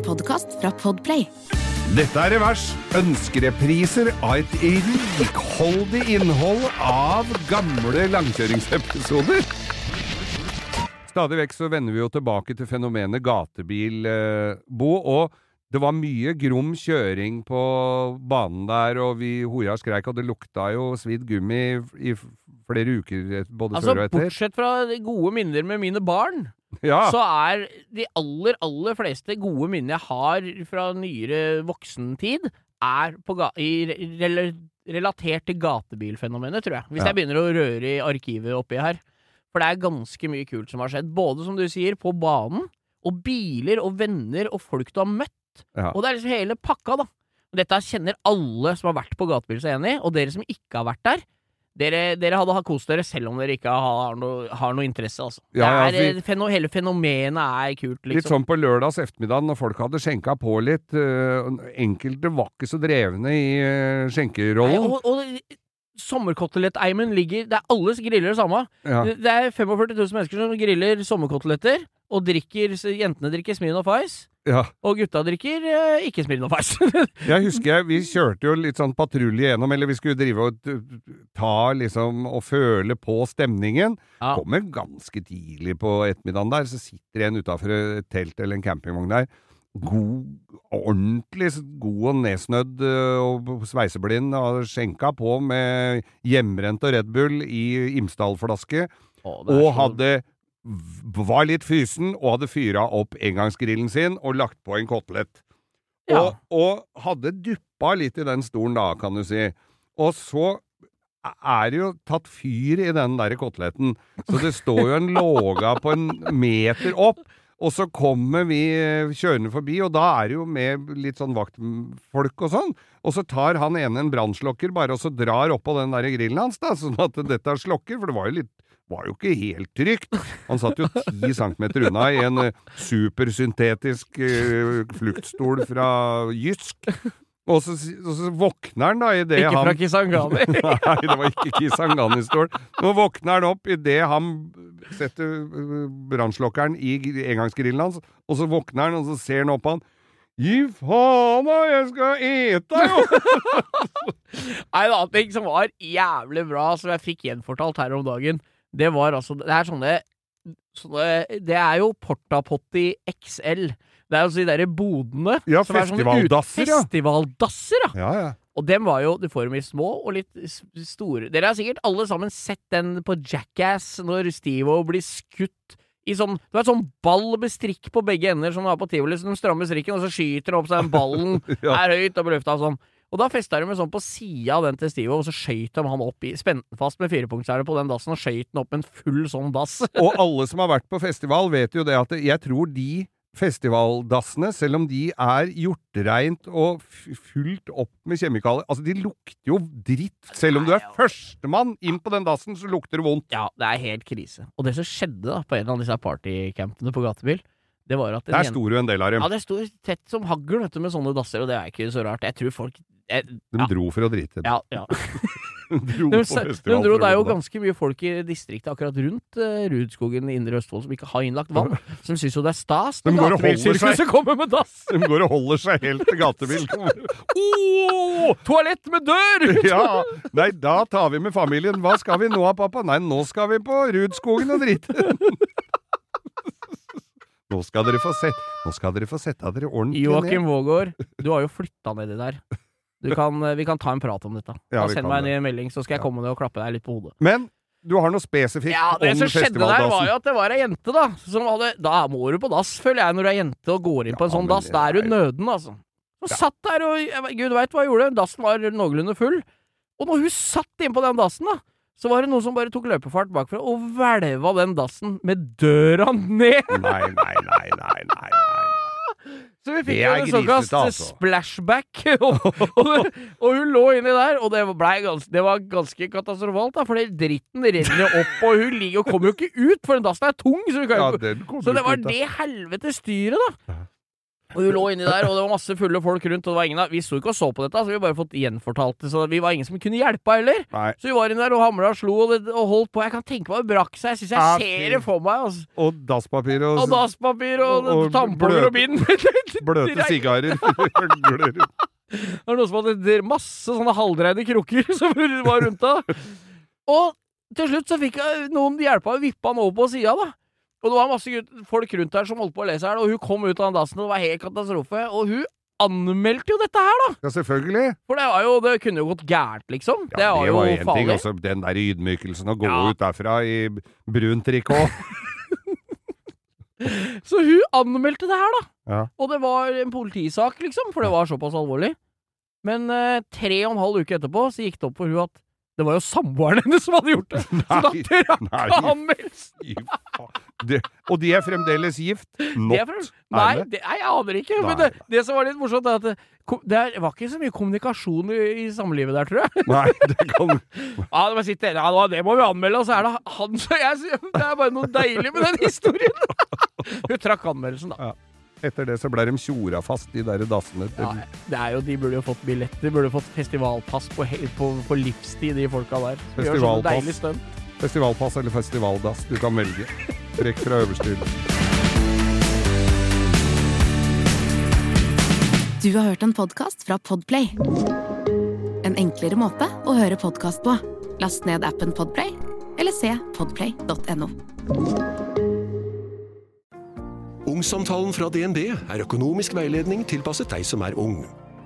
En podkast fra Podplay. Dette er Revers. Ønskerepriser av et rikholdig innhold av gamle langkjøringsepisoder. Stadig vekk så vender vi jo tilbake til fenomenet gatebilbo, og det var mye grom kjøring på banen der, og vi hoia og skreik, og det lukta jo svidd gummi i flere uker både Altså, før og etter. Altså, bortsett fra gode minner med mine barn, Ja, så er de aller, aller fleste gode minnene jeg har fra nyere voksentid, er i rel relatert til gatebilfenomenet, tror jeg. Hvis Ja. jeg begynner å røre i arkivet oppi her. For det er ganske mye kult som har skjedd. Både, som du sier, på banen, og biler og venner og folk du har møtt. Ja. Og det er liksom hele pakka, da. Dette kjenner alle som har vært på gatebil seg enig i, og dere som ikke har vært der. Dere, dere hadde kost dere selv om dere ikke har noe, har noe interesse, altså. Ja, det ja, er, vi, feno, hele fenomenet er kult, Litt liksom. sånn på lørdags ettermiddag når folk hadde skjenka på litt. øh, enkelte var ikke så drevne i øh, Nei, skjenkerollen. og, og sommerkoteletteimen ligger Det er alles griller det samme. Ja. Det er 45 000 mennesker som griller sommerkoteletter, og drikker Jentene drikker Smirnoff Ice, ja. og gutta drikker eh, ikke Smirnoff Ice. Jeg husker jeg, vi kjørte jo litt sånn patrulje gjennom, eller vi skulle drive og t- ta liksom og føle på stemningen. Ja. Kommer ganske tidlig på ettermiddagen der, så sitter en utafor et telt eller en campingvogn der. God, ordentlig s- god og nedsnødd øh, og sveiseblind, og skjenka på med hjemmebrent og Red Bull i Imsdal-flaske. Å, det er og så- hadde var litt fysen og hadde fyra opp engangsgrillen sin og lagt på en kotelett. Ja. Og, og hadde duppa litt i den stolen da, kan du si. Og så er det jo tatt fyr i den der koteletten, så det står jo en låga på en meter opp. Og så kommer vi eh, kjørende forbi, og da er det jo med litt sånn vaktfolk og sånn. Og så tar han ene en brannslokker bare, og så drar oppå den der grillen hans, da, sånn at dette slokker, for det var jo litt var jo ikke helt trygt. Han satt jo ti centimeter unna i en eh, supersyntetisk eh, fluktstol fra Jysk. Og så, og så våkner han da i det Ikke han fra Kisangani. Nei, det var ikke Kisangani-stol. Nå våkner han opp idet han setter øh, brannslokkeren i engangsgrillen hans, og så våkner han, og så ser han opp på han. Gi faen da, jeg skal ete, jo! Nei, en annen ting som var jævlig bra, som jeg fikk gjenfortalt her om dagen, det var altså Det er sånne, sånne Det er jo Portapotti XL. Det er jo de derre bodene. Ja, som er sånne ut- festivaldasser, ja. Festivaldasser, ja. Ja. Og dem var jo Du får dem i små og litt store. Dere har sikkert alle sammen sett den på Jackass når Steve-O blir skutt i sånn Du et sånn ball med strikk på begge ender som du har på tivoli, så de strammer strikken, og så skyter det opp seg den ballen Ja. er høyt opp i lufta og sånn. Og da festa de sånn på sida av den til Steve, og så skøyt de han opp i Spente den fast med firepunktshæle på den dassen, og skøyt den opp med en full sånn dass. Og alle som har vært på festival, vet jo det at jeg tror de festivaldassene, selv om de er hjortereint og fullt opp med kjemikalier Altså, de lukter jo dritt. Selv om du er førstemann inn på den dassen, så lukter det vondt. Ja, det er helt krise. Og det som skjedde da på en av disse partycampene på gatebil, det var at Der sto jo en del av dem. Ja, det sto tett som hagl vet du, med sånne dasser, og det er ikke så rart. Jeg tror folk jeg, De dro for å drite. ja, ja. De dro De, de dro, det er jo ganske mye folk i distriktet akkurat rundt uh, Rudskogen i Indre Østfold som ikke har innlagt vann. Som syns jo det er stas De når gatebilsirkuset kommer med dass! De går og holder seg helt til gatebil. oh, toalett med dør! Ja, nei, da tar vi med familien. Hva skal vi nå, pappa? Nei, nå skal vi på Rudskogen og drite. Nå skal dere få se, Nå skal dere få sette dere ordentlig Joakim ned. Vågård, du har jo flytta nedi der. Du kan, eh, vi kan ta en prat om dette. Ja, Send meg en en melding, så skal jeg komme ned og klappe deg litt på hodet. Men du har noe spesifikt Ja, Det som skjedde der, var jo at det var ei jente, da. Som hadde, da må du på dass, føler jeg, når du er jente og går inn på en Ja, sånn dass. Da er du nøden, altså. Hun satt der og Gud veit hva hun gjorde. Dassen var noenlunde full. Og når hun satt inn på den dassen, da, så var det noen som bare tok løpefart bakfra og hvelva den dassen med døra ned! Nei, nei, nei, nei, nei. Så vi fikk jo en såkalt altså. splashback. og, og, og hun lå inni der, og det, gans, det var ganske katastrofalt, da, for dritten renner opp, og hun ligger og kommer jo ikke ut, for den dassen er tung. Så, Ja, så det var det helvete styret, da. Og vi lå inni der, og det var masse fulle folk rundt, og det var ingen av Vi sto ikke og så på dette, så vi har bare fått gjenfortalt det, så vi var ingen som kunne hjelpe heller. Nei. Så vi var inni der og hamra og slo og, det, og holdt på. Jeg kan tenke meg det brakk seg. Jeg syns jeg Ja, ser det for meg. Altså. Og dasspapir og, Og dasspapir og, Og- og tamponger og bind. bløte sigarer. Det var noen som hadde masse sånne halvdreide krukker som var rundt da. Og til slutt så fikk jeg noen hjelpa og vippa han over på sida, da. Og det var masse folk rundt her som holdt på å lese her, og hun kom ut av den dassen, og det var helt katastrofe. Og hun anmeldte jo dette her, da! Ja, selvfølgelig. For det var jo Det kunne jo gått gærent, liksom. Ja, det Ja, var jo en ting. Også den der ydmykelsen å gå Ja. ut derfra i brunt trikot. Så hun anmeldte det her, da. Ja. Og det var en politisak, liksom, for det var såpass alvorlig. Men eh, tre og en halv uke etterpå så gikk det opp for hun at det var jo samboeren hennes som hadde gjort det. Så da Nei, trakk nei. anmeldelsen. Det- Og de er fremdeles gift? Not. fra- Nei, det? jeg aner ikke. Nei. Men det, det som var litt morsomt, er at det, det var ikke så mye kommunikasjon i, i samlivet der, tror jeg. Nei, det kan Ja, det, sitter, ja, det må vi anmelde, og så er det han som jeg Det er bare noe deilig med den historien. Hun trakk anmeldelsen, da. Etter det så ble de tjora fast, de der dassene. Ja, det er jo, de burde jo fått billetter. De burde fått festivalpass på, på, på livstid, de folka der. De sånne Festivalpass. Festivalpass eller festivaldass, du kan velge. Trekk fra øverste hylle. Du har hørt en podkast fra Podplay. En enklere måte å høre podkast på. Last ned appen Podplay, eller se podplay.no. Ungsamtalen fra DNB er økonomisk veiledning tilpasset deg som er ung.